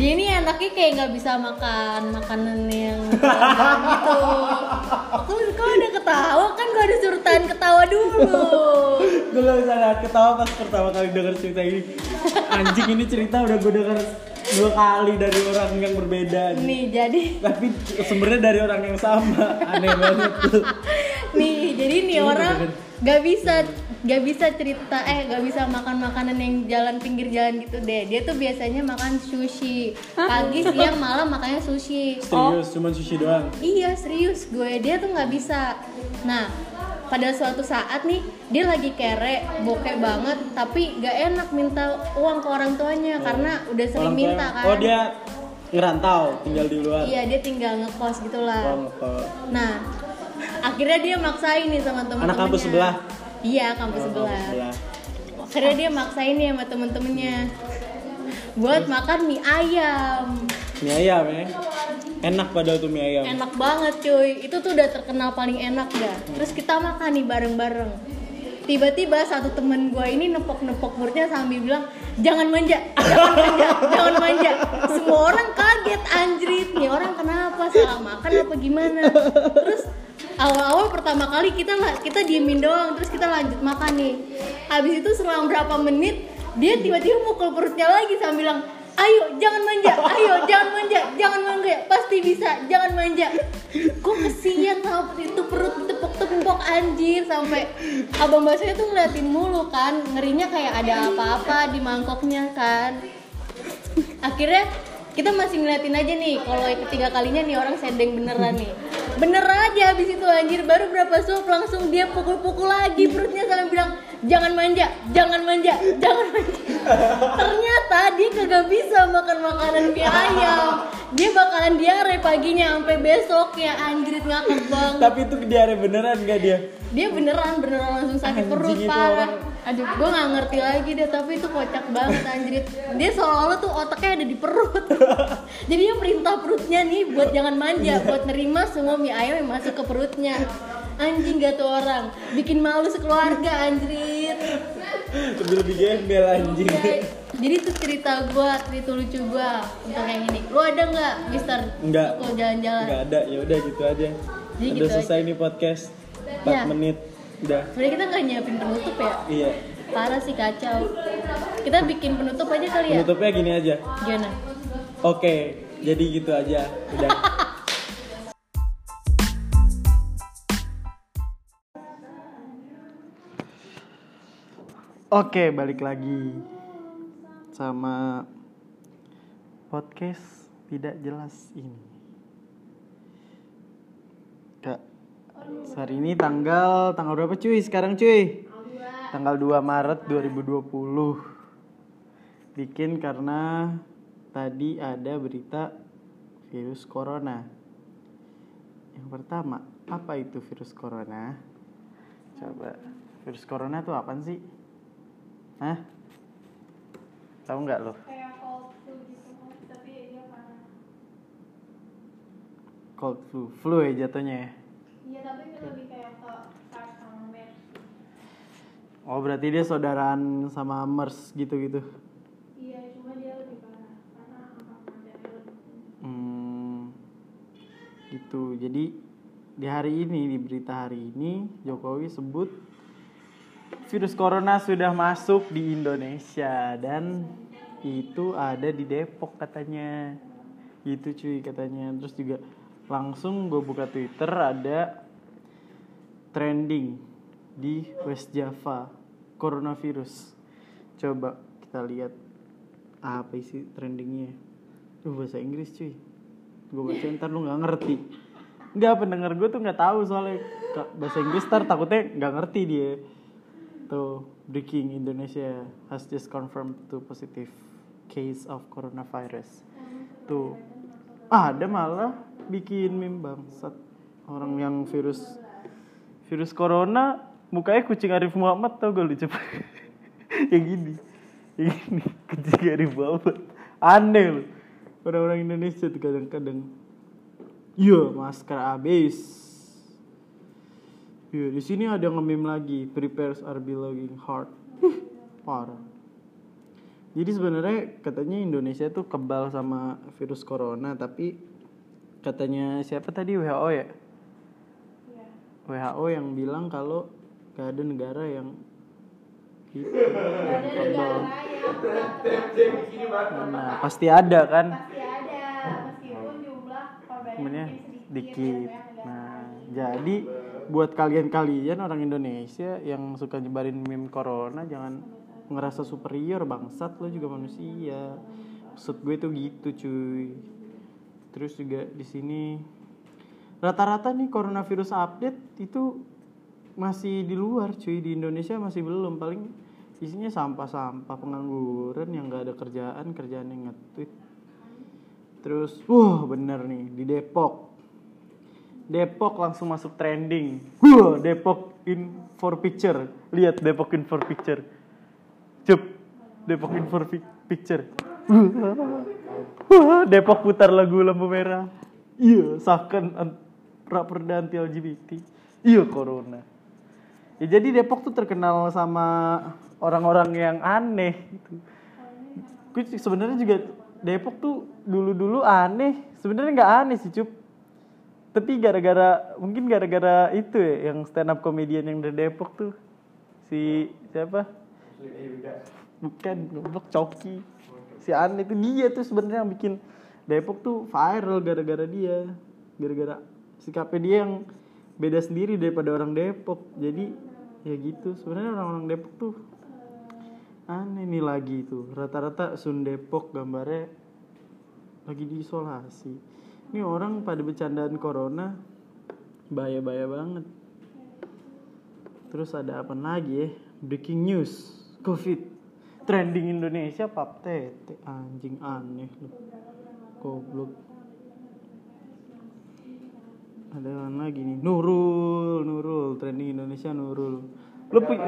dia ini anaknya kayak nggak bisa makan makanan yang gitu. Kok kok udah ketawa? Kan gak ada surutan ketawa dulu. Gue bisa nahan ketawa pas pertama kali denger cerita ini. Anjing ini cerita udah gue denger dua kali dari orang yang berbeda nih. nih jadi tapi sebenarnya dari orang yang sama. Aneh banget tuh. Nih jadi nih Ini orang bener. gak bisa gak bisa cerita eh gak bisa makan makanan yang jalan pinggir jalan gitu deh dia tuh biasanya makan sushi pagi siang malam makannya sushi serius cuman sushi doang Iya serius gue dia tuh nggak bisa. Nah pada suatu saat nih dia lagi kere bokeh banget tapi gak enak minta uang ke orang tuanya karena udah sering Orang minta kan. oh dia ngerantau tinggal di luar Iya dia tinggal ngekos oh, gitulah. ngekos. Nah akhirnya dia maksain nih sama temen-temennya. anak kampus sebelah Iya kampus Oh, sebelah. sebelah. Akhirnya dia maksain nih sama temen-temennya buat makan mie ayam. mie ayam ya enak padahal tuh mie ayam Enak banget cuy, itu tuh udah terkenal paling enak dah. Terus kita makan nih bareng-bareng. Tiba-tiba satu temen gue ini nepok-nepok perutnya sambil bilang jangan manja, jangan manja, jangan manja. Semua orang kaget anjrit nih orang kenapa salah makan apa gimana? Terus awal-awal pertama kali kita lah kita diemin doang terus kita lanjut makan nih. Habis itu selang berapa menit dia tiba-tiba mukul perutnya lagi sambil bilang ayo jangan manja ayo jangan manja jangan manja pasti bisa jangan manja kok kesian sama itu perut tepok-tepok anjir sampai abang baksonya tuh ngeliatin mulu kan ngerinya kayak ada apa-apa di mangkoknya kan akhirnya kita masih ngeliatin aja nih kalau yang ketiga kalinya nih orang sedeng beneran nih. Bener aja habis itu anjir. Baru berapa suap langsung dia pukul-pukul lagi perutnya sampai bilang jangan manja jangan manja jangan manja. Ternyata dia kagak bisa makan makanan mie ayam. Dia bakalan diare paginya sampai besok ya anjir ngakak banget. Tapi itu diare beneran gak dia? Dia beneran beneran langsung sakit Anjing perut parah. orang. Aduh gue nggak ngerti lagi deh tapi itu kocak banget anjir. Dia seolah-olah tuh otaknya ada di perut. Jadi dia perintah perutnya nih buat jangan manja buat nerima semua mie ayam yang masuk ke perutnya. Anjing gak tuh orang. Bikin malu sekeluarga anjir. Lebih lebih gembel anjing. Ya, jadi itu cerita gue cerita lucu gue untuk yang ini. Lu ada nggak Mister? Enggak. kalau jalan-jalan. Nggak ada. Ya udah gitu aja. Jadi udah gitu selesai nih podcast. 4 Ya. menit udah. Sebenarnya kita nggak nyiapin penutup ya? Iya. Parah sih kacau. Kita bikin penutup aja kali ya? Penutupnya gini aja. Gimana? Oke jadi gitu aja. Udah. Oke, balik lagi sama podcast tidak jelas ini. Kak, hari ini tanggal tanggal berapa cuy? Sekarang cuy? Tanggal 2 Maret 2020. Bikin karena tadi ada berita virus corona. Yang pertama, apa itu virus corona? Coba, virus corona itu apa sih? Hah? Tahu nggak lo? kayak cold flu gitu Cold flu, flu ya jatuhnya ya. Iya tapi lebih kayak ke SARS sama MERS Oh berarti dia saudaraan sama MERS gitu-gitu. iya cuma dia lebih parah karena angka kematiannya lebih Hmm, gitu. Jadi di hari ini di berita hari ini Jokowi sebut virus corona sudah masuk di Indonesia dan itu ada di Depok katanya. Gitu cuy katanya. Terus juga langsung gue buka Twitter ada trending di West Java coronavirus. Coba kita lihat apa isi trendingnya. Tuh bahasa Inggris cuy. Gue baca ntar lu nggak ngerti. Nggak pendengar gue tuh nggak tahu soalnya bahasa Inggris ntar takutnya nggak ngerti dia. Tuh breaking Indonesia has just confirmed two positive case of coronavirus. Tuh ada malah bikin meme bangsat. Orang yang virus virus corona mukanya kucing Arif Muhammad tau gak lucu yang gini yang gini kucing Arif Muhammad. Aneh loh orang-orang Indonesia tuh kadang-kadang iya masker habis. Iya di sini ada nge-meme lagi prepares are belonging hard parah Jadi sebenarnya katanya Indonesia tuh kebal sama virus corona, tapi katanya siapa tadi WHO ya? WHO yang bilang kalau gak ada negara yang gitu. ada negara yang Nah, pasti ada kan? pasti ada meskipun jumlah korbannya Sebenarnya mungkin sedikit dikit. dan banyak Nah, jadi buat kalian-kalian orang Indonesia yang suka nyebarin meme corona jangan ngerasa superior bangsat lo juga manusia. Maksud gue tuh gitu cuy. Terus juga di sini rata-rata nih coronavirus update itu masih di luar cuy di Indonesia masih belum paling isinya sampah-sampah pengangguran yang gak ada kerjaan kerjaan yang nge-tweet Terus, wah bener nih di Depok. Depok langsung masuk trending. Wah, Depok in for picture. Lihat Depok in for picture. Depok in for pi- picture. Depok putar lagu lampu merah. Iya, sahkan an- raperda anti LGBT. Iya, corona. Ya jadi Depok tuh terkenal sama orang-orang yang aneh gitu. Gue sebenarnya juga Depok tuh dulu-dulu aneh. Sebenarnya nggak aneh sih, Cup. Tapi gara-gara mungkin gara-gara itu ya yang stand up comedian yang dari Depok tuh. Si siapa? Bukan, goblok Coki. Si aneh itu dia tuh sebenarnya yang bikin Depok tuh viral gara-gara dia. Gara-gara sikapnya dia yang beda sendiri daripada orang Depok. Jadi ya gitu. Sebenarnya orang-orang Depok tuh aneh nih lagi tuh rata-rata Sun Depok gambarnya lagi diisolasi ini orang pada bercandaan corona bahaya-bahaya banget terus ada apa lagi ya breaking news covid trending Indonesia pap tete anjing aneh lu goblok ada yang lagi nih Nurul Nurul trending Indonesia Nurul lu punya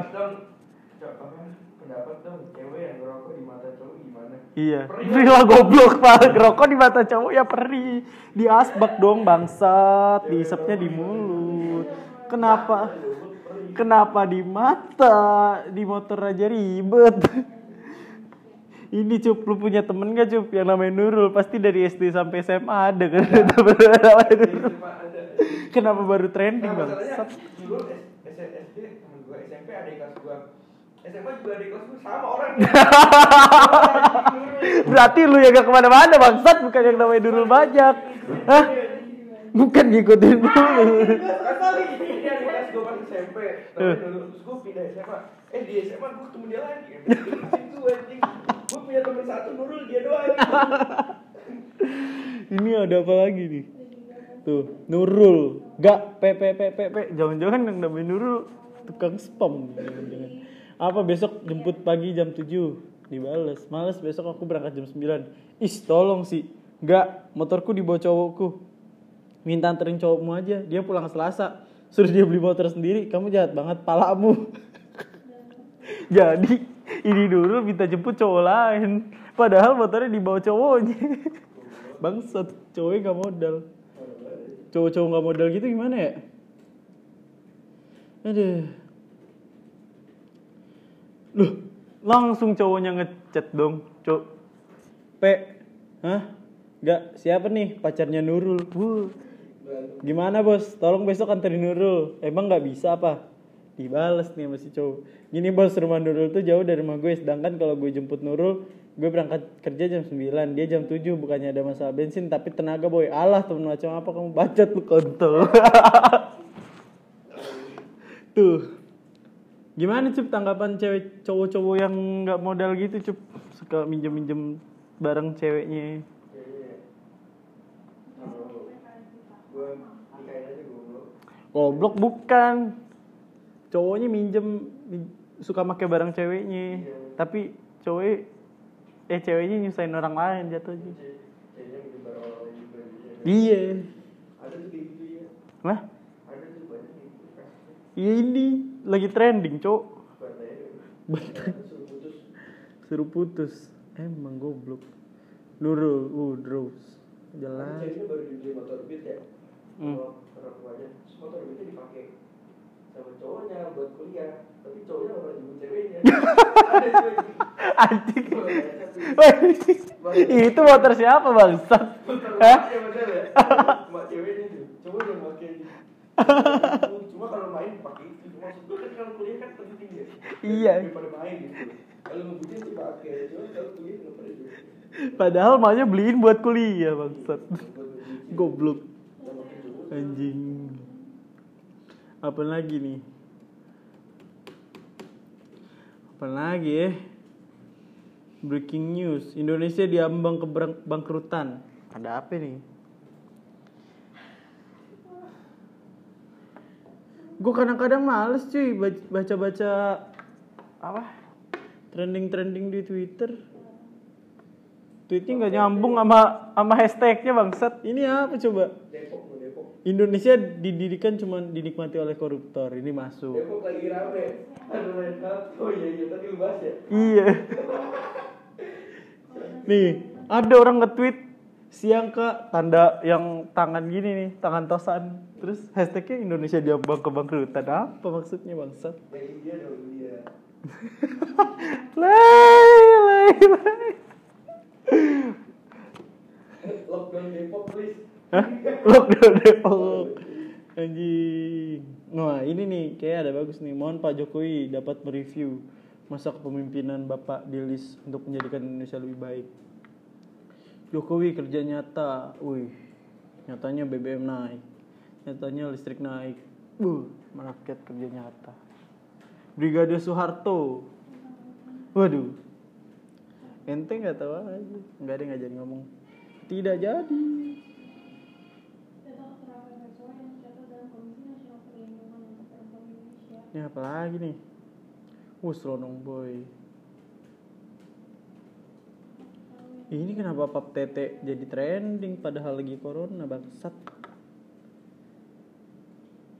pendapat dong cewek yang ngerokok di mata cowok gimana Iya. Perih lah goblok pak. Rokok di mata cowok ya perih. Di asbak dong bangsat. Diisepnya di mulut. Kenapa? Kenapa di mata? Di motor aja ribet. Ini cup lu punya temen gak cup yang namanya Nurul pasti dari SD sampai SMA ada kan temen namanya Nurul. Cuma ada Kenapa baru trending nah, S- S- SD temen gue SMP ada kelas gue SMA juga ada kelas gue sama orang Berarti lu yang gak ke mana-mana bangsat bukan yang namanya Nurul banyak. Hah? Bukan ngikutin dulu. Asal ini dia di kelas gue pas SMP terus gue pindah SMA eh di SMA gue ketemu dia lagi itu anjing gue punya temen satu Nurul dia doang Ini ada apa lagi nih? Tuh, Nurul. Gak, P, P, P, P, P. Jangan-jangan yang namanya Nurul tukang spam. Jangan-jangan. Apa besok jemput pagi jam 7? Dibales. Males besok aku berangkat jam 9. Is, tolong sih. Gak, motorku dibawa cowokku. Minta anterin cowokmu aja. Dia pulang Selasa. Suruh dia beli motor sendiri. Kamu jahat banget palamu. Jadi, ini dulu minta jemput cowok lain. Padahal motornya dibawa cowoknya. Bangsat, cowoknya gak modal. Cowok-cowok gak modal gitu gimana ya? Aduh. Loh, langsung cowoknya ngechat dong, cowok. P, hah? Gak, siapa nih pacarnya Nurul? Wuh. Gimana bos? Tolong besok anterin Nurul. Emang nggak bisa apa? Dibales nih sama si cowok. Gini bos, rumah Nurul tuh jauh dari rumah gue. Sedangkan kalau gue jemput Nurul, gue berangkat kerja jam 9. Dia jam 7, bukannya ada masalah bensin. Tapi tenaga boy, alah temen macam apa kamu bacot lu kontol. tuh. Gimana cup tanggapan cewek cowok-cowok yang nggak modal gitu cup suka minjem-minjem barang ceweknya Goblok bukan. Cowoknya minjem min- suka pakai barang ceweknya. Tapi cowok eh ceweknya nyusahin orang lain jatuhnya. barang orang juga gitu ya. Iya. ada kayak gitu ya ada banyak gitu iya ini lagi trending, Cok. Bantai suruh putus Suruh putus. Emang goblok. Nurul, uh, Drows. Tapi Jelas. ceweknya baru dibeli motor beat ya Hmm. tuanya terus motor beatnya dipakai sama cowoknya buat kuliah tapi cowoknya nggak pernah jemput ceweknya ada Anjing. Itu motor siapa bangsat? Hah? Ya bener ya. Mak cewek ini tuh. Dong pakai. Cuma kalau main pakai itu. Maksud gue kan kalau kuliah kan penting ya. Iya. Daripada main gitu. Kalau ngebutin sih pakai. Cuma kalau kuliah nggak pernah juga. Padahal maknya beliin buat kuliah bangsat. Goblok. Anjing. Apa lagi nih? Apa lagi ya? Breaking news, Indonesia diambang kebangkrutan. Ada apa nih? Gue kadang-kadang males cuy bac- baca-baca apa trending-trending di Twitter. Tweetnya nggak nyambung sama sama hashtagnya bangsat. Ini apa coba? Depok. Indonesia didirikan cuma dinikmati oleh koruptor. Ini masuk. Depok lagi rame. Oh iya iya tadi lu bahas ya. Iya. Nih, ada orang nge-tweet siang ke tanda yang tangan gini nih, tangan tosan. Terus hashtagnya Indonesia diambang kebangkrutan. Apa maksudnya bangsat? Ya India dong India. Lay, lay, lay. Lockdown Depok please. Hah? Lockdown Depok. Anjing. Nah, ini nih kayak ada bagus nih. Mohon Pak Jokowi dapat mereview masa kepemimpinan Bapak Dilis untuk menjadikan Indonesia lebih baik. Jokowi kerja nyata. Wih. Nyatanya BBM naik. Nyatanya listrik naik. Uh, merakyat kerja nyata. Brigadir Soeharto. Waduh. Ente nggak tahu aja. Nggak ada nggak jadi ngomong. Tidak jadi. Ini apa lagi nih? Wus Ronong Boy. Ini kenapa pap tete jadi trending padahal lagi corona bangsat.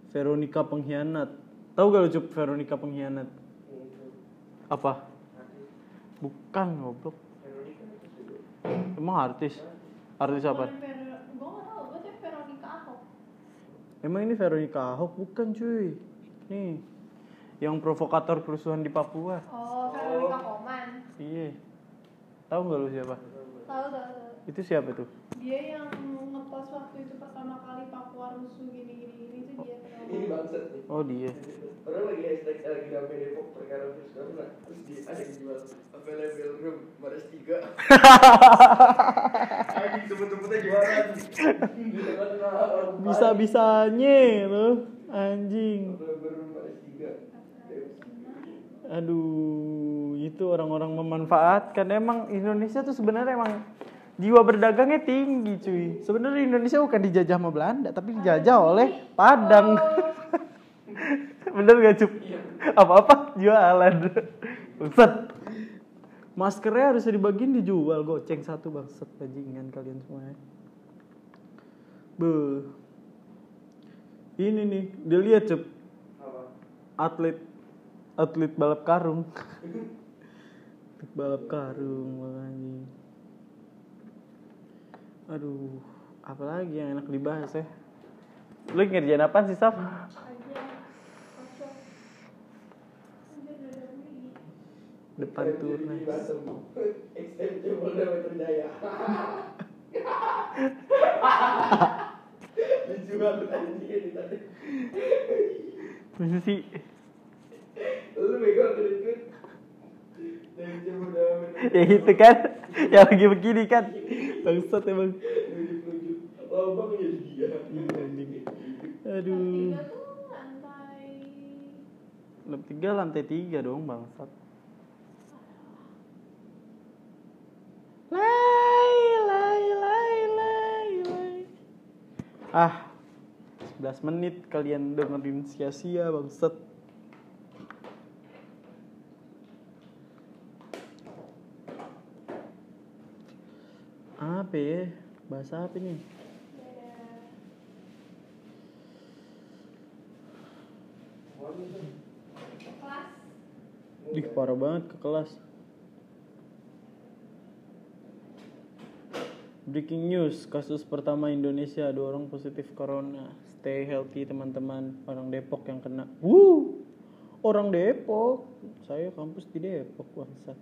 Veronica pengkhianat. Tahu gak lu Cup Veronica pengkhianat? Apa? Bukan goblok. Emang artis? Artis apa? Emang ini Veronica Ahok bukan cuy. Nih. Yang provokator kerusuhan di Papua. Oh, Veronica Koman. Iya. Tahu nggak lu siapa? Tahu tahu tahu. Itu siapa tuh? Dia yang ngepost waktu itu pertama kali Papua rusuh gini gini gini itu dia. Ini bangsat nih. Oh dia. Orang lagi hashtag lagi rame Depok perkara virus corona terus di ada yang jual available room Mares tiga. Anjing sebut-sebutnya jualan. Gila kan nah, Bisa bisanya lo anjing. Available room Mares tiga. Aduh, itu orang-orang memanfaatkan. Emang Indonesia tuh sebenarnya emang jiwa berdagangnya tinggi cuy. Sebenarnya Indonesia bukan dijajah sama Belanda, tapi dijajah oleh Padang. Bener gak cup? Apa-apa jualan. Bangsat. Maskernya harus dibagiin dijual goceng satu bangsat bajingan kalian semua. Be. Ini nih, dilihat cup? Atlet atlet balap karung atlet balap karung makanya aduh apalagi yang enak dibahas ya lu ngerjain apa sih Saf? Depan turnas. Dijual anjing tadi. Masa sih? Lu megang Polda Metro ya itu kan yang lagi begini kan. Bangsat emang. Nunjuk-nunjuk. Lobang jadi dia. Iya, aduh. Lantai. tiga lantai tiga dong bangsat. Lay lay lay lay ah 11 menit kalian dengerin sia-sia bangsat apa ya bahasa apa nih Kelas. Ih, parah banget ke kelas. Breaking news, kasus pertama Indonesia dua orang positif corona. Stay healthy teman-teman. Orang Depok yang kena. Wuh, orang Depok. Saya kampus di Depok bangsat.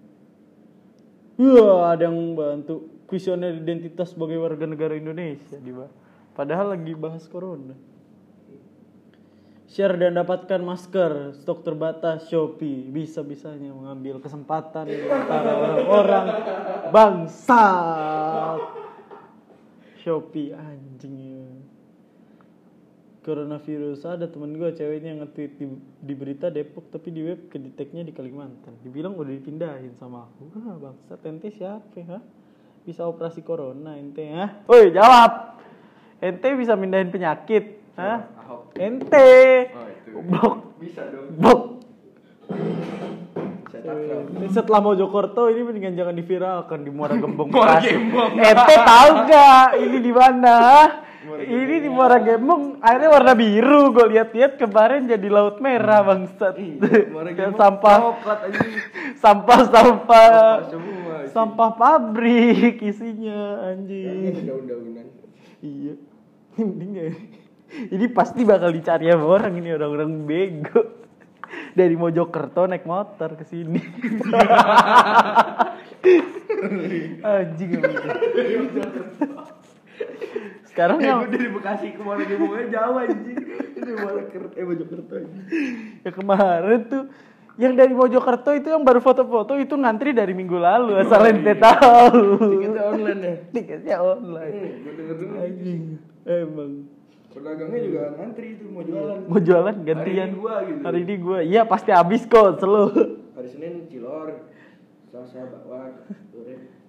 Wah, ada yang bantu kuesioner identitas sebagai warga negara Indonesia di. Padahal lagi bahas corona. Share dan dapatkan masker, stok terbatas Shopee. Bisa-bisanya mengambil kesempatan para orang-orang bangsat. Shopee anjing. Coronavirus ada temen gue ceweknya nge-tweet di, di berita Depok tapi di web kedeteknya di Kalimantan. Dibilang udah dipindahin sama aku. Ah bangsat ente siapa ya? Bisa operasi corona ente ha? Woi jawab. Ente bisa mindahin penyakit. Hah? Ahok. Ente. Oh. Goblok. Bisa dong. Takrab. Setelah Mojokerto ini mendingan jangan diviralkan di Muara Gembong. Muara Bekasi. Gembong. Ente tahu gak ini di mana? Ini di Muara Gembong airnya warna biru. Gue lihat-lihat kemarin jadi laut merah bangsat. Iya, sampah, sampah, sampah, Sampah pabrik isinya anjing. Ini daun-daunan. Iya. Mending ya. Ini pasti bakal dicari sama orang ini orang-orang bego. Dari Mojokerto naik motor ke sini. Anjing. Sekarang Eh, yang gue dari Bekasi ke Muara Gembongnya jauh anjing. Ini Muara Kerto, eh Mojokerto ya kemarin tuh yang dari Mojokerto itu yang baru foto-foto itu ngantri dari minggu lalu asal ente tahu. Tiketnya online ya. Tiketnya online. Hmm, gue denger dulu. Anjing. Emang. Pedagangnya juga ngantri itu mau jualan. Mau jualan gantian. Hari ini gua gitu. Hari ini gua. Iya pasti habis kok selalu. Hari Senin Cilor, Selasa Sore.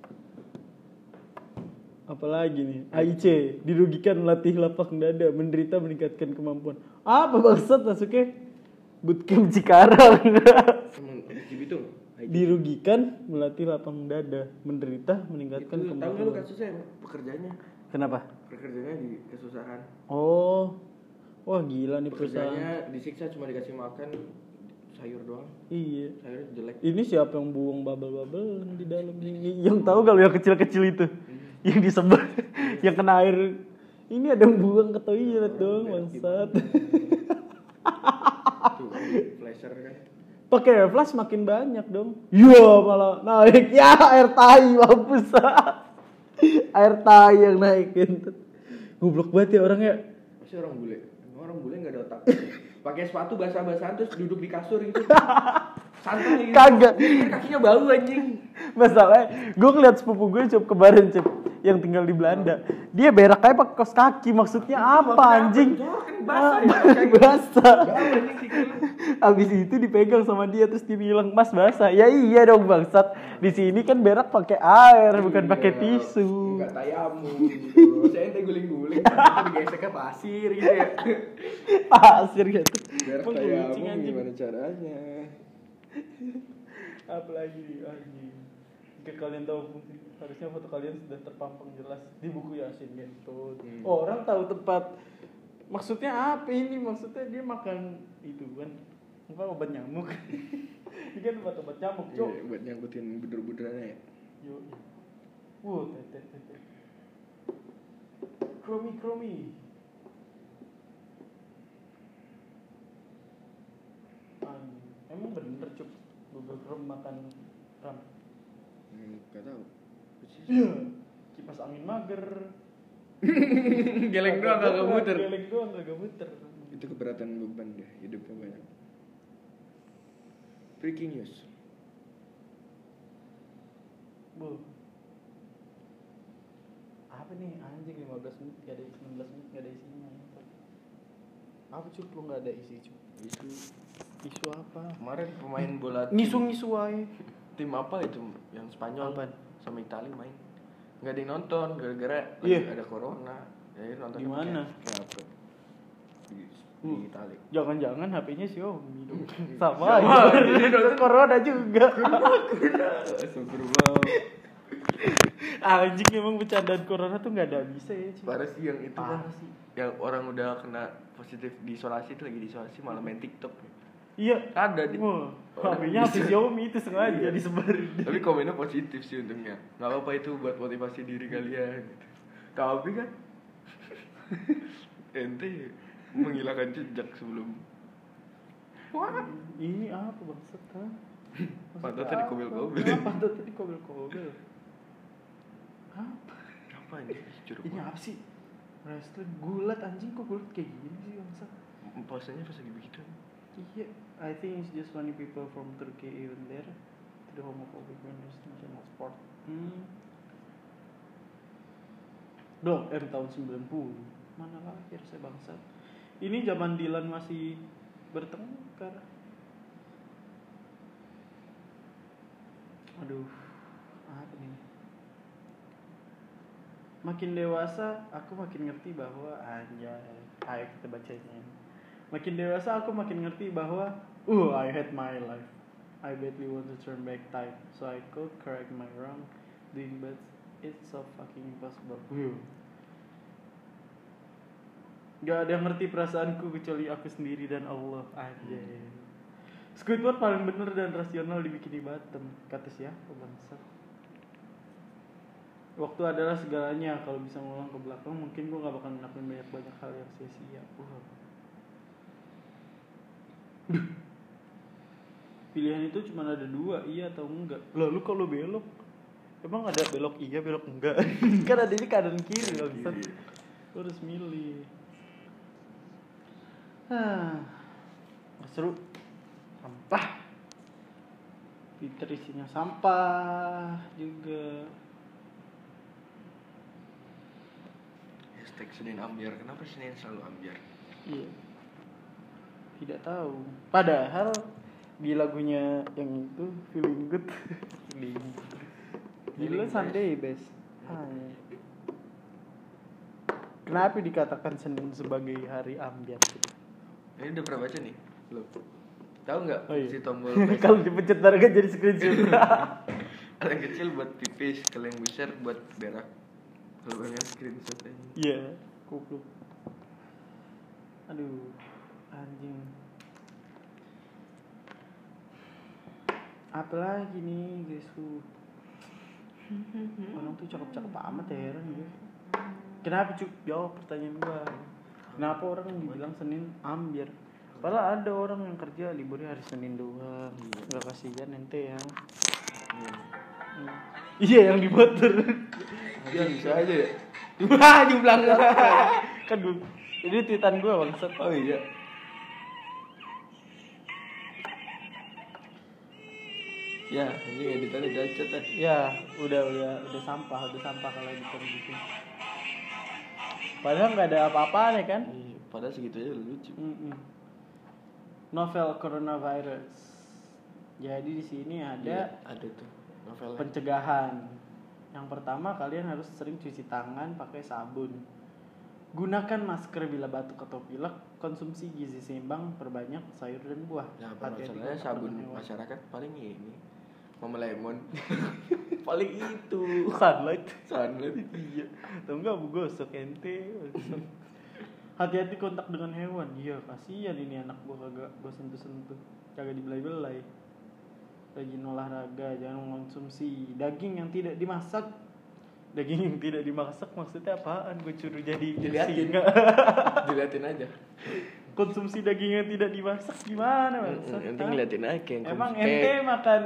Apalagi nih, AIC dirugikan melatih lapak dada, menderita meningkatkan kemampuan. Apa maksud masuknya? Bootcamp Cikarang. Dirugikan melatih lapang dada, menderita meningkatkan Itu tahu nggak lu kemampuan. kasusnya pekerjaannya? Kenapa? Pekerjaannya di kesusahan. Oh, wah gila nih perusahaan. Disiksa cuma dikasih makan sayur doang. Iya. Sayurnya jelek. Ini siapa yang buang bubble-bubble di dalam? Yang tahu kalau yang kecil-kecil itu, yang disebar, yang kena air. Ini ada yang buang ke toilet dong, bangsat. Tuh, flasher kan. Pakai air flash makin banyak dong. Iya malah naik. Ya air tai mampus. air tai yang naikin. Goblok banget ya orangnya. Masih orang bule. Orang bule nggak ada otak. Pakai sepatu basah-basahan terus duduk di kasur gitu. Santai gitu. Kagak. Iya, kakinya bau anjing. Masalahnya, gue ngeliat sepupu gue cup kemarin cup yang tinggal di Belanda. Dia berak kayak pakai kaos kaki. Maksudnya apa Kenapa? anjing? Kan basah ya, gitu. basah. Sikil. Abis itu dipegang sama dia terus dia bilang mas basah. Ya iya dong bangsat. Di sini kan berak pakai air bukan pakai Iya, tisu. Enggak tayamu gitu. Saya ente guling-guling tapi digesek ke pasir gitu ya. Pasir gitu. Emang tayamu gimana caranya? Apalagi anjing. Jika kalian tahu fungsi harusnya foto kalian sudah terpampang jelas di buku Yasin gitu. Hmm. Orang tahu tempat maksudnya apa ini? Maksudnya dia makan itu kan apa obat nyamuk. ini kan tempat obat nyamuk, Cok. Iya, buat nyangkutin buder-buderannya ya. Yo. Wow, tete tete. Kromi kromi. Emang bener cuk Google Chrome makan RAM. Hmm, Gak tahu. Iya. Kipas angin mager. Geleng doang kagak muter. Geleng doang kagak muter. Itu keberatan beban dia, hidupnya banyak. Breaking news. Bu. Apa nih anjing 15 menit gak ada 19 menit gak ada isinya. Apa cuk lu gak ada isi cuk? Isu Isu apa? kemarin pemain bola tim- Ngisu-ngisu aja. tim apa itu yang Spanyol Apaan? Sama Italia main nggak ada yang nonton gara-gara lagi Iya. ada corona jadi nonton Di mana? kayak apa di. Italia Jangan-jangan HP-nya Xiaomi dong. Sama Sama, aja. corona juga. Astagfirullah Anjing emang bercandaan corona tuh nggak ada bisa ya. Ci. parah sih yang itu kan Parah sih. yang orang udah kena positif di isolasi itu lagi di isolasi malah main TikTok Iya. ada di Wah, HP-nya HP. Xiaomi itu sengaja disebarin. tapi komennya positif sih untungnya nggak apa-apa itu buat motivasi diri kalian gitu. tapi kan ente menghilangkan jejak sebelum Ini apa bangsat ha? Pantatnya dikobel-kobel. Apa pantatnya dikobel-kobel? Apa? Apa ini? Curug Ini apa sih? Wrestling gulat anjing kok gulat kayak gini sih bangsa? Posenya pas lagi begitu. Iya, I think it's just funny people from Turkey even there to the homophobic national sport. Hmm. Dok, M tahun 90 Mana lahir saya bangsa Ini zaman Dilan masih bertengkar Aduh Apa nih Makin dewasa Aku makin ngerti bahwa Anjay Ayo kita bacanya Makin dewasa aku makin ngerti bahwa Uh, I hate my life. I badly want to turn back time. So I could correct my wrong Doing but it's so fucking impossible. Gak ada yang ngerti perasaanku kecuali aku sendiri dan Allah. Anjay Squidward paling bener dan rasional di Bikini Bottom Kata siapa bangsa Waktu adalah segalanya. Kalau bisa ngulang ke belakang Mungkin gue gak bakal ngelakuin banyak-banyak hal yang sia-sia. Wah. Duh. Pilihan itu cuma ada dua, iya atau enggak Lalu kalau belok Emang ada belok iya, belok enggak Kan ada ini kanan kiri loh bisa Lu harus milih Hah. Seru Sampah Twitter isinya sampah juga Hashtag Senin Ambiar. Kenapa Senin selalu Ambiar? Iya. Tidak tahu. Padahal di lagunya yang itu feeling good. feeling. Gila Feeling Sunday best. Iya. Kenapa dikatakan Senin sebagai hari ambiar? Ini udah pernah baca nih? Belum. Tahu nggak Oh, iya. si tombol Kalau dipencet target jadi screenshot. Kalau yang kecil buat pipis, kalau yang besar buat berak. Kalau banyak screenshot aja. Iya, goblok. Aduh, anjing. Apalagi nih, guysku. Orang tuh cakep-cakep amat ya heran gue. Kenapa cuk? Jawab pertanyaan gua. Kenapa orang yang dibilang Senin ambiar? Padahal ada orang yang kerja liburnya hari Senin doang. Gak kasihan ente ya. Hmm. Iya yang dibuat Ya bisa aja ya. Wah, jumlah kan gue ini tweetan gue bangsat Oh iya. Ya, ini editannya cacat ah. ya udah udah udah sampah udah sampah kalau editan gitu padahal nggak ada apa-apa ya kan Iya, padahal segitu aja udah lucu. Mm-mm. novel coronavirus jadi di sini ada Iya, ada tuh novelnya. pencegahan yang pertama kalian harus sering cuci tangan pakai sabun gunakan masker bila batuk atau pilek konsumsi gizi seimbang perbanyak sayur dan buah Nah, masalahnya sabun hewan. masyarakat paling ini. Mama lemon. paling itu. sunlight Sunlight. iya atau enggak bu gosok ente hati-hati kontak dengan hewan iya kasihan ini anak gua kagak gua sentuh-sentuh kagak dibelai-belai rajin olahraga jangan mengonsumsi daging yang tidak dimasak daging yang tidak dimasak maksudnya apaan gue curu jadi Diliatin. singa. Diliatin aja. konsumsi daging yang tidak dimasak gimana Nanti ngeliatin aja emang ente makan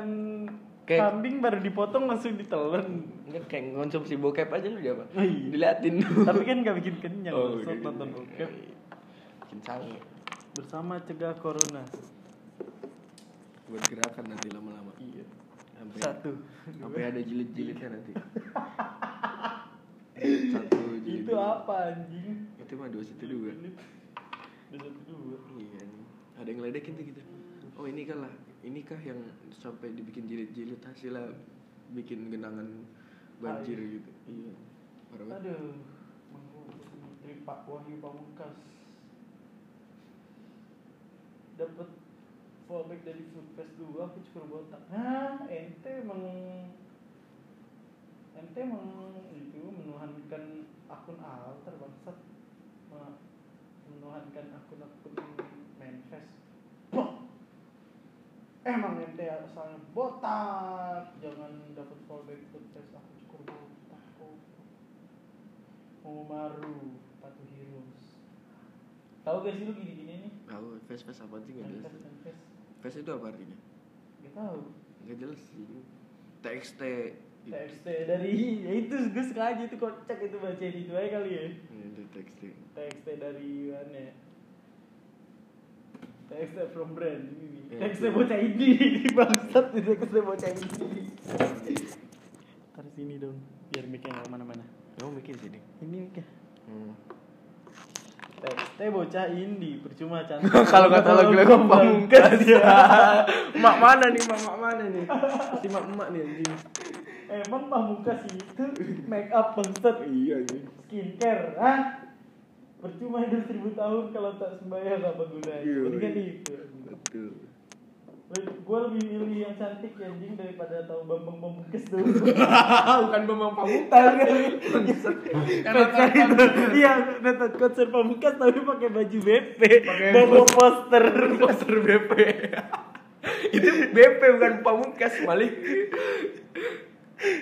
kayak- kambing baru dipotong langsung ditelan Enggak kayak konsumsi bokep aja lu dia apa? Oh, iya. Diliatin. tapi kan gak bikin kenyang Oh, oh, iya, nonton iya. bokep Bikin sange. bersama cegah corona Buat gerakan nanti lama-lama. iya Sampai satu sampai ada jilid-jilidnya nanti. Satu jilid. itu apa anjing Itu mah dua situ dua. Ada satu dua Iya nih. Ada yang ledekin tuh gitu. Oh ini kah lah, ini kah yang sampai dibikin jilid-jilid hasilnya bikin genangan banjir Air. gitu. Iya. Parah banget. aduh menteri Pak Wahyu Pamungkas dapat fallback dari food fest 2 aku cukur botak nah ente emang ente emang itu menuhankan akun alter bangsat Me- menuhankan akun-akun manifest Wah! Emang ente asalnya botak jangan dapat fallback food fest aku cukur botak kok Omaru Patu Heroes tahu gak sih lu gini-gini nih Tahu face face apa sih nggak jelas. Face itu apa artinya? gak tahu Gak jelas sih. TXT. TXT dari ya itu gue sengaja itu kocak itu baca di itu aja kali ya Ini TXT. TXT dari mana ya? TXT from brand ini TXT bocah ini bangsat itu TXT bocah ini taruh sini dong biar mic-nya nggak ke mana-mana Kamu mikir sini. ini mic Hmm. TXT bocah indie percuma cantik Kalau kata lagu-lagu pamungkas ya mak mana nih, mak mak mana nih? Si mak emak nih anjing. emang pamungkas itu make up bangsat Iya anjing. skincare ah percuma hidup seribu tahun kalau tak sembahyang apa gunanya Iya, mendingan iya. itu Betul. gue lebih milih yang cantik ya anjing daripada tahu bambang pamungkas tuh Bukan Bambang Pamungkas. Konser itu iya nonton konser pamungkas tapi pakai baju BP bawa poster poster BP. Itu BP bukan Pamungkas, Malik.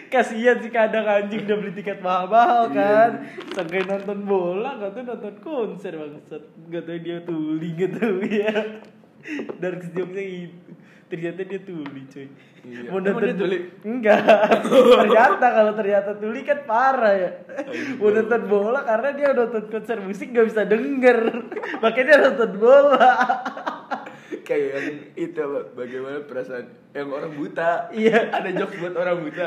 Kasihan sih kadang anjing udah beli tiket mahal-mahal kan. Sampai nonton bola gak tuh nonton konser bangsat. Gak tau dia tuli gitu ya. Dark jokesnya gitu ternyata dia tuli cuy. Iya. mau nonton dia tuli? enggak. Ternyata kalau ternyata tuli kan parah ya. Mau nonton bola karena dia nonton konser musik gak bisa denger. Makanya dia nonton bola Kayak yang itu? Bagaimana perasaan yang orang buta? Iya. Ada jokes buat orang buta.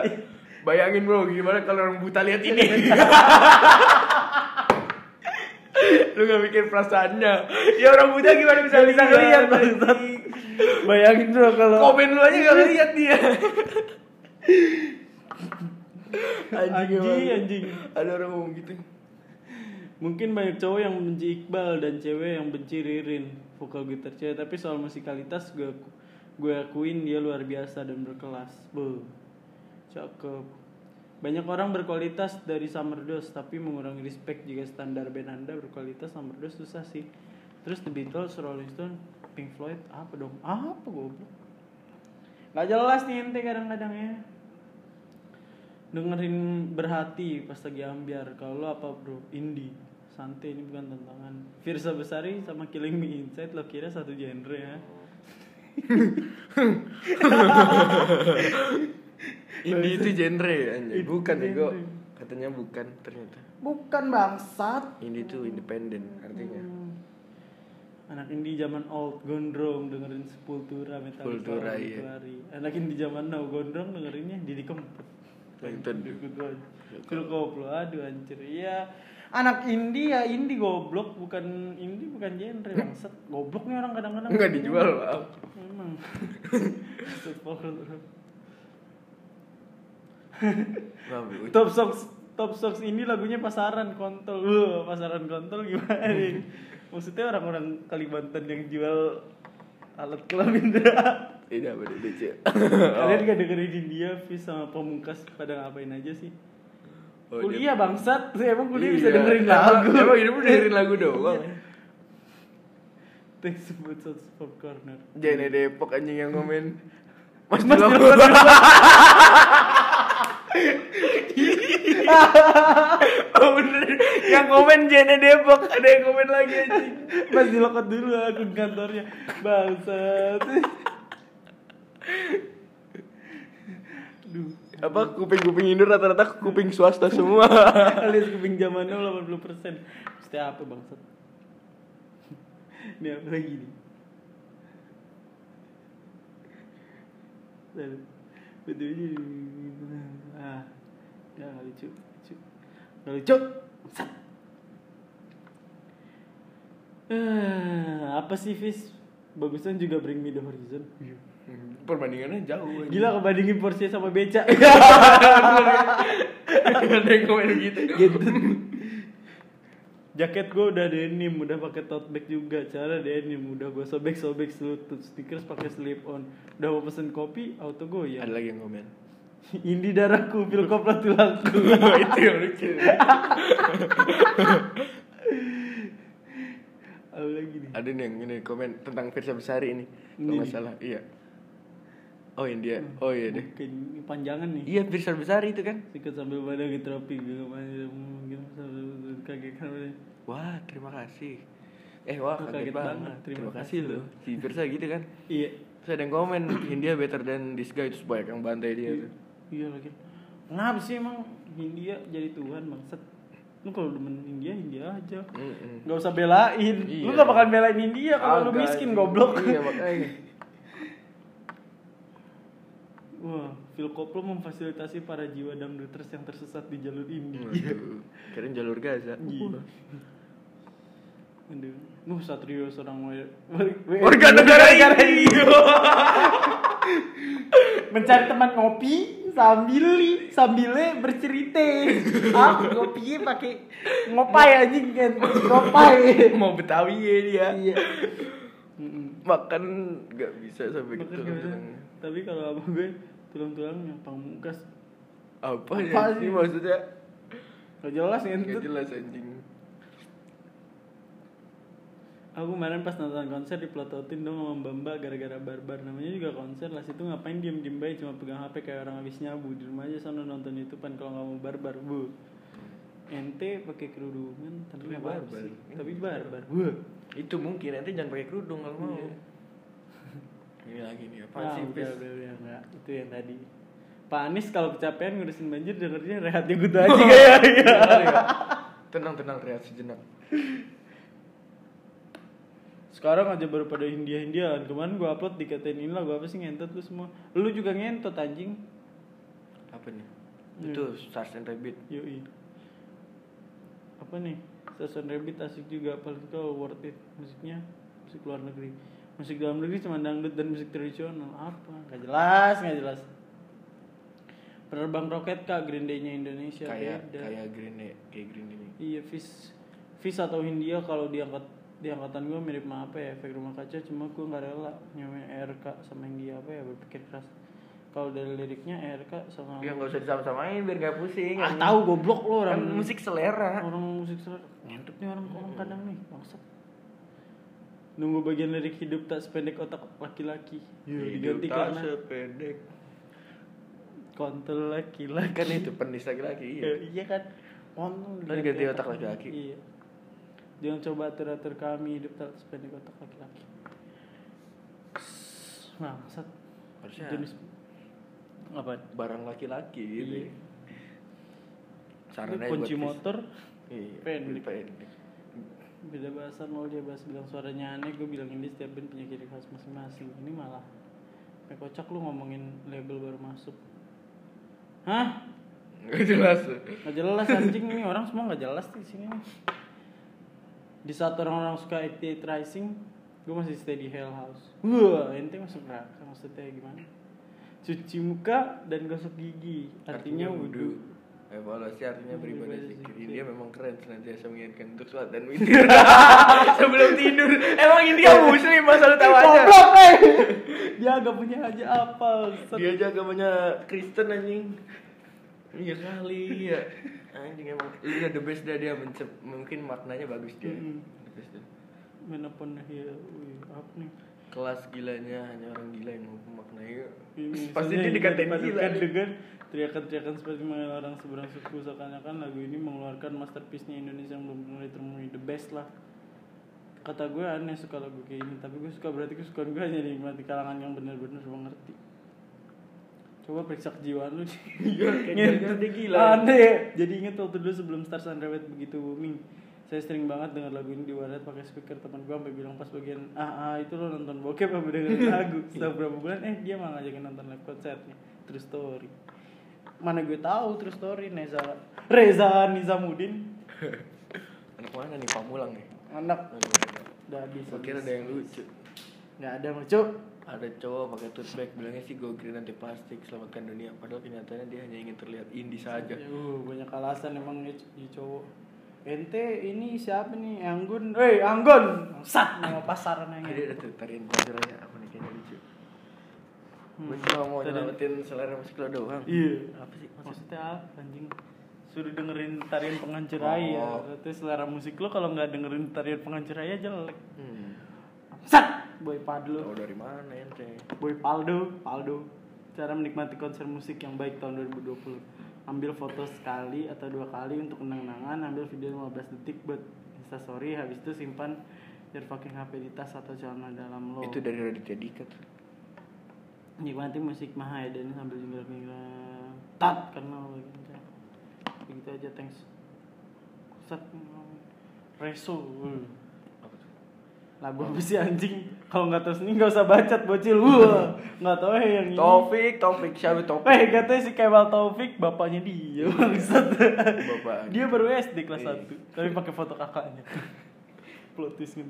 Bayangin bro, gimana kalau orang buta lihat ini? Lu gak mikir perasaannya Ya orang buta gimana bisa bisa ngeliat bangsat bayangin dong kalau Komen lu aja gak ngeliat dia Anjing, emang. anjing. Ada orang ngomong gitu Mungkin banyak cowok yang benci Iqbal dan cewek yang benci Ririn vokal gitar cewek tapi soal musikalitas gue gue akuin dia luar biasa dan berkelas. Be. Cakep. Banyak orang berkualitas dari Summer Dose tapi mengurangi respect jika standar band Anda berkualitas Summer Dose susah sih. Terus The Beatles, Rolling Stone, Pink Floyd, apa dong? Apa goblok? Gak jelas nih ente kadang-kadang ya dengerin berhati pas lagi ambiar kalau lo apa bro indie santai ini bukan tantangan. Firsa Besari sama Killing Me Inside lo kira satu genre ya? Indie itu genre anjay. Itu Bukan ego. Katanya bukan ternyata. Bukan bangsat. Indie itu independen artinya. Hmm. anak indie zaman old gondrong dengerin Sepultura Metallica Sepultura, iya. Anak indie zaman now gondrong dengerinnya Didi Kempot. Nonton. Ikut aja. Suruh koplo aduh iya anak indie ya indie goblok. Bukan indie bukan genre bangsat. Goblok nih orang kadang-kadang. Enggak dijual maaf Emang. Top songs top songs ini lagunya pasaran kontol. Wah, pasaran kontol gimana nih? Maksudnya orang-orang Kalimantan yang jual alat kelamin Tidak apa DC Kalian gak dengerin India, Fis sama Pamungkas pada ngapain aja sih? Oh, kuliah bangsat, emang kuliah bisa Iya. dengerin Emang- lagu. Emang hidup lu dengerin lagu doang Thanks buat Sounds Pop Corner. Jene Depok anjing yang komen Mas Mas Dilok Dilok. Oh bener Yang komen Jene Depok Ada yang komen lagi anjing Mas dilokot dulu akun kantornya. Bangsat. Duh, Apa kuping-kuping Indo rata-rata kuping swasta semua alias kuping zaman now 80%. Mesti apa bangsat? Ini apa lagi nih? Betul Ah, nggak lucu, lucu, lucu. Ah, apa sih Fis? Bagusan juga Bring Me The Horizon. Perbandingannya jauh. Gila kebandingin Porsche sama beca. Ada yang komen gitu gitu. Jaket gue udah denim, udah pakai tote bag juga, cara denim, udah gue sobek-sobek selutut, stickers pakai slip on, udah mau pesen kopi, auto gue ya. Ada lagi yang komen Indi darahku, pil tulangku. Itu yang lucu Apa lagi nih? Ada nih yang ini komen tentang Firsa Besari ini Kalau nggak salah Iya Oh India Oh iya deh Mungkin panjangan nih. Iya Firsa Besari itu kan Sikat sambil badan di tropi, gue ke mana mungkin kaget kan. Wah terima kasih Eh wah kaget, kaget banget. banget. Terima, Terima kasih loh Si Firsa gitu kan Iya. Terus ada yang komen India better than this guy terus banyak yang bantai dia tuh. Iya lagi. Kenapa sih emang India jadi Tuhan bangsat? Lu kalau demen India, India aja. Mm-mm. Gak usah belain. Lu Iya. gak bakal belain India kalau lu miskin sih. goblok. Iya makanya. Wah, Phil Koplo memfasilitasi para jiwa dangduters yang tersesat di jalur India. Waduh. Kirain jalur Gaza. Iya. Aduh, Nuh Satrio seorang wa- wa- Warga negara India. mencari teman ngopi sambil sambilnya bercerita. Aku ngopinya pakai ngopai anjing kan, ngopai. Mau Betawi ya dia. Iya. Makan nggak bisa sampai gitu. Tapi kalau abang gue tulang-tulangnya pamungkas Apa, Apa ya sih? sih maksudnya? Gak jelas Nggak ngentut. jelas anjing. Aku kemarin pas nonton konser dipelototin dong sama Mbak gara-gara barbar namanya juga konser lah situ ngapain diem diem baik cuma pegang HP kayak orang habis nyabu di rumah aja sana nonton itu pan kalau nggak mau barbar bu ente pakai kerudungan tapi Tapi barbar sih. tapi barbar bu Itu mungkin nanti jangan pakai kerudung kalau mau. Iya. Ini lagi nih apa nah, sih? udah, udah, udah, enggak. itu yang tadi Pak Anies kalau kecapean ngurusin banjir dengernya rehatnya gitu aja kayak Iya. Tenang tenang rehat sejenak. Sekarang aja baru pada India-Indiaan. Kemarin gua upload dikatain ini lagu apa sih ngentot lu semua. Lu juga ngentot anjing. Apa nih? Iya. Itu Stars and Rabbit. Yoi. Apa nih? Stasiun Rabbit asik juga apalagi kalau worth it musiknya musik luar negeri. Musik dalam negeri cuma dangdut dan musik tradisional. Apa? Gak jelas, gak jelas. Penerbang roket kak Green Day-nya Indonesia Kayak kayak Green Day, kayak Green Day. Iya, Fis Fis atau Hindia kalau diangkat di angkatan gue mirip sama apa ya efek rumah kaca cuma gue nggak rela nyamain RK sama Hindia apa ya berpikir keras kalau dari liriknya RK sama Ya nggak usah disama-samain biar nggak pusing. ah tahu goblok lo Kan orang musik selera. orang musik selera ngentut nih orang orang kadang nih bangsat nunggu bagian lirik hidup tak sependek otak laki-laki Hidup diganti tak karena sependek. kontol laki-laki Kan itu penis laki-laki. Iya. iya, iya kan kontol Kan diganti otak laki-laki. iya jangan coba atur-atur kami hidup tak sependek otak laki-laki bangsat Harusnya jenis apa barang laki-laki gitu. Iya. Sarannya kunci motor Iya, pendek. pendek. Beda bahasa mau dia bahas bilang suaranya aneh gue bilang ini setiap band punya ciri khas masing-masing. Ini malah kayak kocak lu ngomongin label baru masuk. Hah? Nggak jelas. nggak jelas anjing nih. Orang semua nggak jelas di sini nih. Di saat orang-orang suka 88 Rising gue masih stay di Hell House. Wah ente masuk neraka? Maksudnya gimana? Cuci muka dan gosok gigi. Artinya wudhu Evaluasi artinya beribadah Beribadah zikir. zikir. India memang keren senantiasa mengingatkan untuk sholat dan witir. Sebelum tidur. Emang India muslim masa lu tahu aja. Eh. dia agak punya aja apa Dia aja agamanya Kristen anjing. Iya kali ya. Anjing emang udah the best dah dia mungkin maknanya bagus dia. Mm-mm. The best dah. Menapun ya, wih, apa nih? Kelas gilanya hanya orang gila yang mampu memaknai. Ini Pasti dia dikatain gila. dengan teriakan-teriakan seperti orang seberang suku seakan-akan lagu ini mengeluarkan masterpiece-nya Indonesia yang belum pernah ditemui the best lah kata gue aneh suka lagu kayak ini tapi gue suka berarti kesukaan gue hanya dinikmati kalangan yang benar-benar mengerti coba periksa kejiwaan lu Iya, kayaknya dia gila. aneh jadi inget waktu dulu sebelum Stars and Rabbit begitu booming saya sering banget dengar lagu ini di wadah pakai speaker teman gue sampai bilang pas bagian ah, ah itu lo nonton bokep apa dengerin lagu? Setelah berapa bulan eh dia malah ngajakin nonton live konsernya true story. Mana gue tahu true story Neza Reza Nizamuddin Anak mana nih Pamulang nih? anak. Udah habis Gua kira ada yang lucu. nggak ada lucu Ada cowok pakai tote bag bilangnya sih go green anti plastik selamatkan dunia. Padahal kenyataannya dia hanya ingin terlihat indie saja. Uh, banyak alasan emang ya cowok ente ini siapa nih Anggun Woi Anggun sat nama pasaran yang Jadi ada tuh tarian pelajarannya apa nih kayaknya lucu. Gue cuma mau nyelamatin selera musik lo doang. Iya. Apa sih maksud? Maksudnya apa anjing? Suruh dengerin tarian penghancur. Oh. Berarti selera musik lo kalau nggak dengerin tarian penghancur raya jelek. Hmm. Sat! Boy Padlo. Tahu dari mana ente? Boy Paldo, Paldo. Cara menikmati konser musik yang baik tahun 2020. Ambil foto sekali atau dua kali untuk kenang-kenangan, ambil video 15 detik buat instastory, habis itu simpan your fucking HP di tas atau celana dalam lo. Itu dari Raditya Dika tuh. nikmati musik Mahayden sambil jenggel-jenggel tat karena lagi kencang. begitu aja thanks Set, reso lagu apa sih anjing kalau nggak tahu sini nggak usah bacot bocil wah nggak tahu eh yang ini Taufik, Taufik, siapa Taufik? Eh katanya si Kemal Taufik bapaknya dia bangsat. Bapaknya. dia baru SD kelas Iya. 1 tapi pakai foto kakaknya. Plot twist.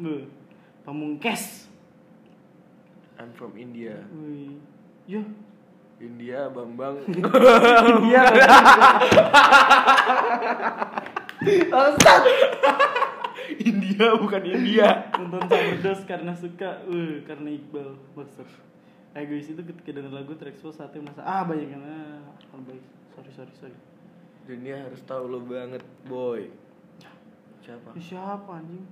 Beuh. Pamungkes. I'm from India. Wih. Yo. India, Bambang. Iya. Bangsat. India bukan India. Nonton Saberdos karena suka, uh, karena Iqbal. Bangsat. Egois itu ketika denger lagu terekspos saatnya merasa ah banyak yang ah oh, baik. Sorry sorry sorry. Dunia harus tahu lo banget, boy. Siapa? Ih, siapa anjing?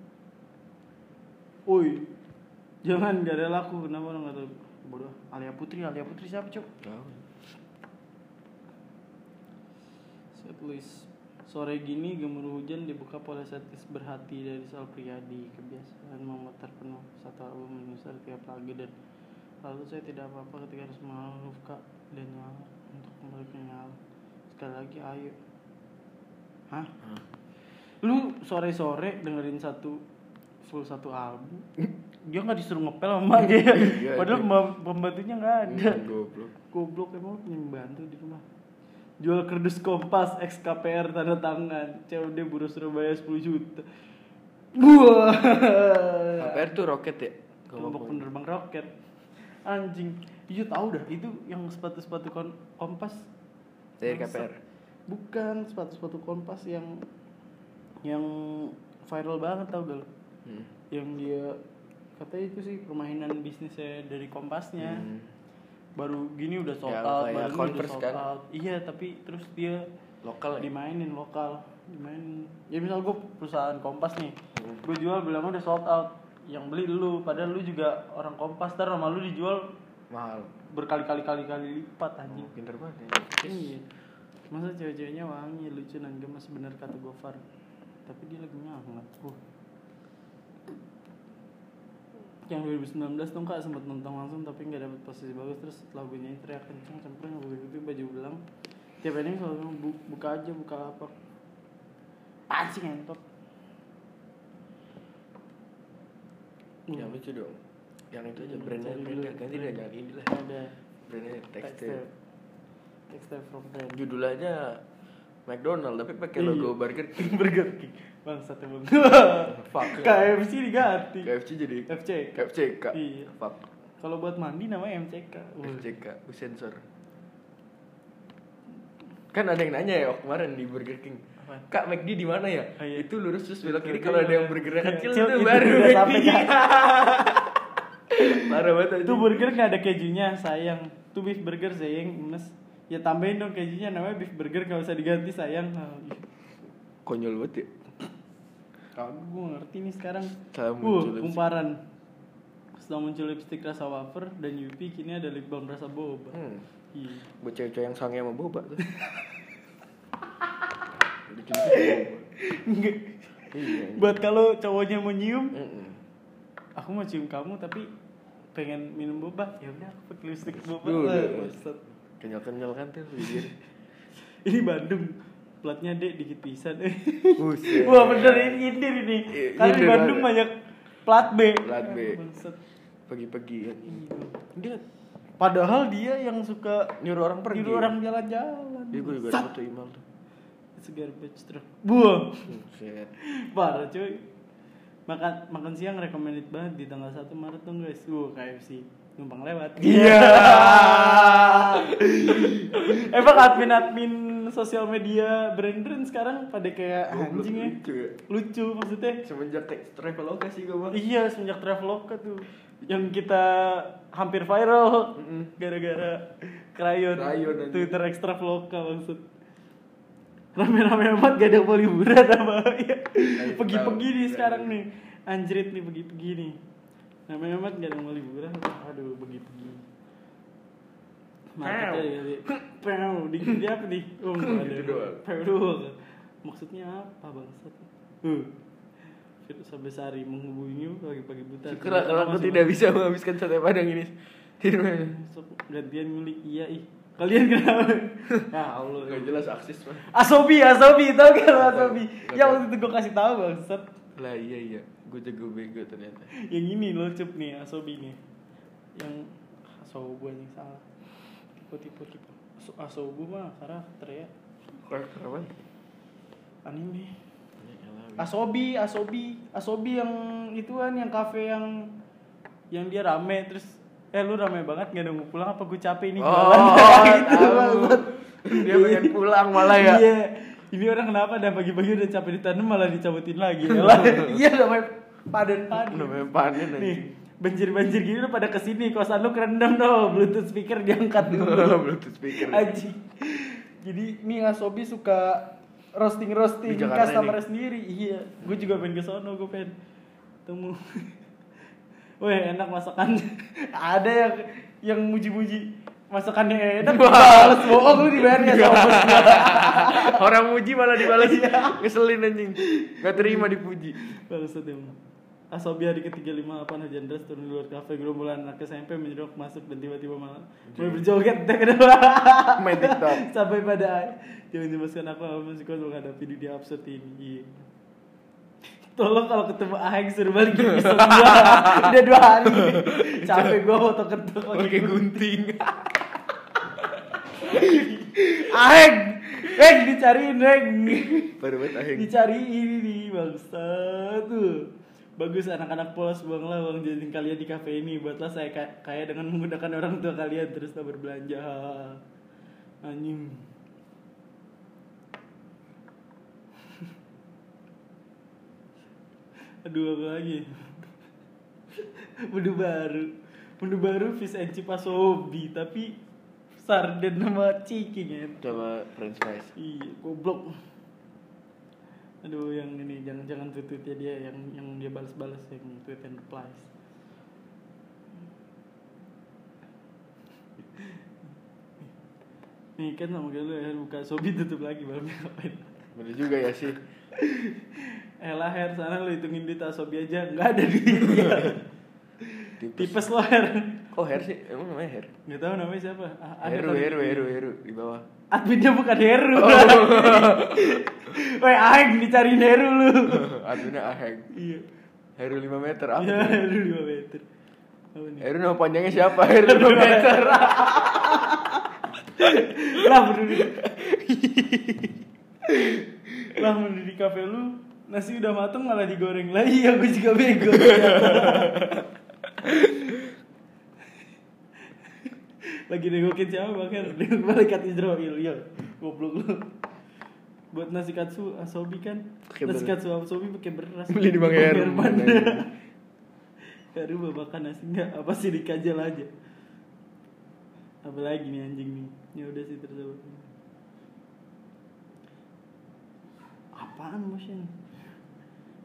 Woi, jangan gak ada laku kenapa lo nggak tahu? Bodoh, Alia Putri, Alia Putri siapa cok? Tahu. Set list. Sore gini gemuruh hujan dibuka oleh setlist berhati dari Sal Priadi Kebiasaan memutar penuh satu album menyusar tiap pagi dan Lalu saya tidak apa-apa ketika harus mengalami luka dan nyala untuk kembali ke nyala Sekali lagi ayo Hah? Hah? Lu sore-sore dengerin satu full satu album Dia nggak disuruh ngepel sama dia Iya, Padahal iya. pemba- pembantunya nggak ada Hmm, goblok. Goblok emang punya pembantu di rumah Jual kerdus kompas XKPR tanda tangan COD Buru Surabaya 10 juta Wah KPR tuh roket ya? Kelompok penerbang roket Anjing Iya tahu dah itu yang sepatu-sepatu kon- kompas Dari. KPR. Bukan sepatu-sepatu kompas yang Yang viral banget tau gak lo Hmm. Yang dia Katanya itu sih permainan bisnisnya dari kompasnya Hmm. Baru gini udah sold Ya, out, kayak baru gini udah Converse sold kan? out. Iya, tapi terus dia Lokal ya? dimainin lokal, dimainin. Ya misal gue perusahaan Kompas nih, Hmm. gue jual bilang udah sold out, yang beli lu, padahal lu juga orang Kompas, ntar sama lu dijual Mahal. berkali-kali kali kali lipat anjing. Oh, pinter banget ya. Iya. Masa cewek-ceweknya wangi, lucu dan gemes bener kata Gofar. Tapi dia lagi nyangat. Uh. Yang 2019 tuh kak sempat nonton langsung tapi nggak dapet posisi bagus. Terus lagunya teriak kenceng cempreng begitu baju belang. Tiap ini selalu bilang, "Bu- buka aja buka apa anjing ngentot? Yang lucu dong. Yang itu aja Hmm, brandnya brandnya ganti dah jangan ini lah. ada. Brandnya textile textile from brand. Judulnya McDonald tapi pakai Iya. logo Burger King. Burger King bangsat emang Fuck. KFC diganti KFC jadi FCK. KFCK. Iya. Fuck. Kalau buat mandi namanya MCK. FCK, sensor. Kan ada yang nanya ya kemarin di Burger King. Apaan? Kak McD di mana ya? Oh, iya. Itu lurus terus belok kiri Iya, kalau ada yang iya. burgernya kecil Kecil, itu itu baru McD. sampai. Parah banget Itu burger nggak ada kejunya, sayang. Itu beef burger sayang, mes. Ya tambahin dong kejunya namanya beef burger nggak usah diganti sayang. Konyol banget ya. Kagak gue ngerti nih sekarang. Setelah Uh, kumparan. Setelah muncul lipstick rasa wafer dan Yupi kini ada lip balm rasa boba. Hmm. Iya. Buat cewek-cewek yang sange sama boba tuh. Bikin boba. Nggak. Iya. Buat kalau cowoknya mau nyium, Mm-mm. aku mau cium kamu tapi pengen minum boba ya udah aku pakai lipstick boba Duh, lah. Kenyal-kenyal kan tuh bibir. ini Bandung platnya dek dikit pisan. Wah bener ini nyindir ini. Iya, karena di Bandung banyak plat B. Plat B. Pagi-pagi kan. Dia padahal dia yang suka nyuruh orang pergi. nyuruh orang jalan-jalan. Dia gue juga Sat. dapet tuh email tuh. It's a garbage truck. Buah parah cuy. Makan makan siang recommended banget di tanggal 1 Maret dong guys. Wah KFC numpang lewat. Iya. Emang admin-admin sosial media brand-brand sekarang pada kayak anjing ya. Lucu ya. Lucu maksudnya. Semenjak traveloka sih gue mah. Iya semenjak Traveloka tuh. Yang kita hampir viral. Gara-gara krayon, Krayon aja. Twitter Traveloka maksud. Rame-rame amat gak ada mau liburan apa ya Pergi-pergi nih sekarang nih. Anjrit nih pergi-pergi nih. Rame amat gak ada mau liburan Aduh pergi-pergi Marketnya Pew, di, di apa nih? Oh. Gitu doang. Pew doang. Maksudnya apa bangsat? Uh. Firsa Besari menghubungimu pagi-pagi buta. Syukurlah kalau aku tidak bisa menghabiskan sate padang ini Besok gantian ngulik iya ih. Kalian kenapa? ya Allah. Gak jelas aksis mah. Asobi, Asobi, tau gak lo. Asobi? Tahu. waktu itu gue kasih tahu bangsat. Lah iya iya, gue jago bego ternyata. Yang ini lo cup nih Asobi nih. Yang Asobu yang salah. Tipe tipe tipe. Aso- Asobu mah karakter ya. Karakter apa? Anime. Asobi, Asobi, Asobi yang ituan yang kafe yang yang dia rame terus eh lu rame banget nggak nunggu pulang apa gue capek ini Oh, jualan tahu. bangsat. Dia pengen pulang malah ya. Iya. Ini orang kenapa dah pagi-pagi udah capek ditanam malah dicabutin lagi. Iya namanya paden-paden. Namanya panen Nih, aja. Banjir-banjir gini lu pada ke sini kosan lu kerendam tuh bluetooth speaker diangkat dulu. Bluetooth speaker. Aji. Jadi nih Asobi suka roasting roasting customer ini? sendiri. Iya, gue juga pengen ke sono, gue pengen temu. Weh enak masakan. Ada yang yang muji-muji masakannya enak. Balas bohong lu dibayar ya sama. Orang muji malah dibalas. Ngeselin anjing. Gak terima dipuji. Bangsat emang. Asobi hari ke-358 hujan deras turun di luar kafe gerombolan anak SMP menjerok masuk dan tiba-tiba malah mulai berjoget deh kedua Main TikTok. sampai pada jangan jelaskan aku sama musik menghadapi dunia absurd ini. Iya. tolong kalau ketemu Aheng suruh balik ke episode 2 udah dua hari. Capek gua foto ketuk Pakai gunting. Aheng Heng dicariin Heng Baru banget aheng. dicari ini nih bangsa tuh bagus anak-anak polos buanglah uang jajan kalian di kafe ini. Buatlah saya ka- kaya dengan menggunakan orang tua kalian. Terus tak berbelanja anjing. Aduh apa lagi? Menu baru. Menu baru fish and chip asobi tapi sarden sama chicken ya. Coba french fries. Iya, goblok. Aduh, yang ini jangan jangan tweet ya dia yang yang dia balas-balas yang tweet and replies. Nih kan sama kayak lu ya buka sobi tutup lagi baru ngapain? Bener juga ya sih. Eh lah Her, sana lu hitungin duit Asobi aja, nggak ada duitnya. Tipes lo Her. Kok hair sih? Emang namanya hair? Nggak tahu namanya siapa? Ah, Heru. Heru, Heru, Heru di bawah. Adminnya bukan Heru. Woi, aing dicariin Heru lu. Artinya aheng. Iya. Heru 5 meter apa? Iya, tuh? Heru 5 meter. Apa nih? Heru nama panjangnya siapa? Heru 5 meter. lah berdiri. lah berdiri di kafe lu nasi udah mateng malah digoreng lagi ya gue juga bego lagi nengokin siapa bahkan nengok malaikat Israel ya goblok lu. Buat nasi katsu asobi kan Pakai nasi katsu asobi pakai beras. Beli di Bang Herman. Herman. Babakan nasi. Enggak apa sih dikajal aja. Apa lagi nih anjing nih. Ya udah sih tersebut. Apaan motion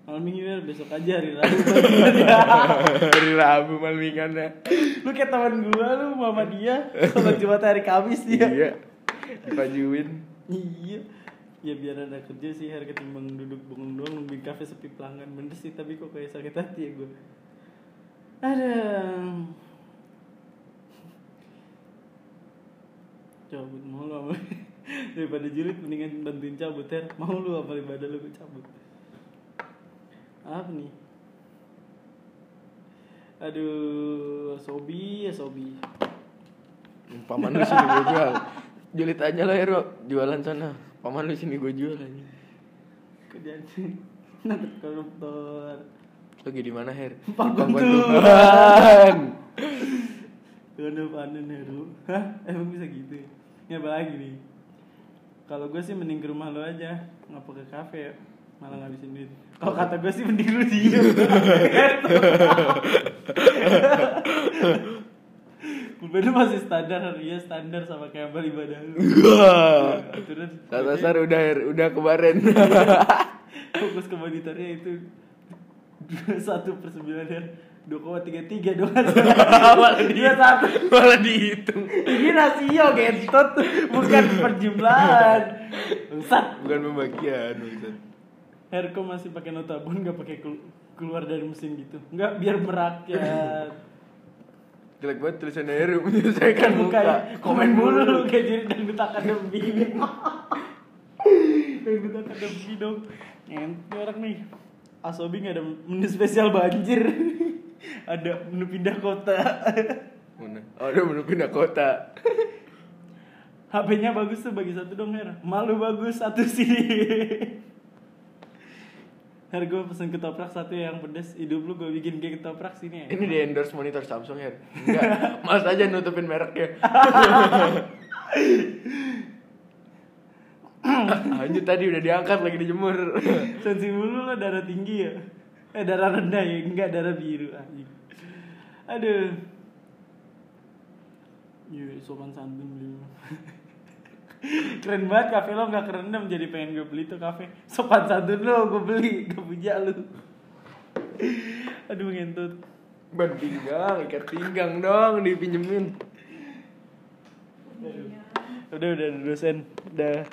malam minggu ya besok aja hari Rabu. Hari Rabu malmingannya. lu kayak teman gua lu mama dia sholat jumat hari kamis dia. Iya. Dipajuin. iya. Ya biar ada kerja sih hari ketimbang duduk bengong doang nungguin kafe sepi pelanggan. Bener sih tapi kok kayak sakit hati ya gue ada. Cabut mau lu apa daripada julid mendingan bantuin cabut ya mau lu apa ibadah lu cabut apa nih aduh sobi ya sobi Paman lu sini gue jual. Julit aja lah Heru, jualan sana. Paman lu sini gue jual aja. kerjaan nangkep koruptor Lagi di mana Her? Pangkuan Tuhan. Udah panen Heru Hah? Emang bisa gitu ya? Ini apa lagi nih? Kalau gue sih mending ke rumah lo aja Ngapa ke kafe ya? Malah ngabisin duit Kalau kata gue sih mending lu diem. Pulpen lu masih standar Iya standar sama kayak amal ibadah lu. Terus Sasar udah udah kemarin. Fokus ke monitornya itu satu per sembilan ya. Dua koma tiga tiga dong. Malah dia satu. Malah dihitung. ini rasio gentot. Bukan perjumlahan. Bangsat Bukan pembagian. Herco masih pakai notabun nggak pakai kelu- keluar dari mesin gitu nggak biar merakyat jelek banget tulisannya Heru menyelesaikan muka Kayak komen mulu kayak jadi dangdut akademi. dangdut akademi dong. Ente orang nih. Asobi nggak ada menu spesial banjir. ada menu pindah kota. mana oh udah menu pindah kota HP-nya bagus tuh bagi satu dong Her. Malu bagus satu sih. Her gue pesen ketoprak satu yang pedes. Hidup lu gue bikin kayak ketoprak sini ya. ini di endorse monitor Samsung ya enggak mas aja nutupin mereknya lanjut tadi udah diangkat lagi dijemur Sensi mulu lo darah tinggi ya. Eh darah rendah ya, enggak darah biru anjing. Aduh. Iya, sopan santun beli. Keren banget kafe lo nggak kerendam jadi pengen gue beli tuh kafe. Sopan santun lo gue beli, gue puja lu. Aduh ngentut. ban pinggang ikat pinggang dong dipinjemin Udah udah dosen. Udah.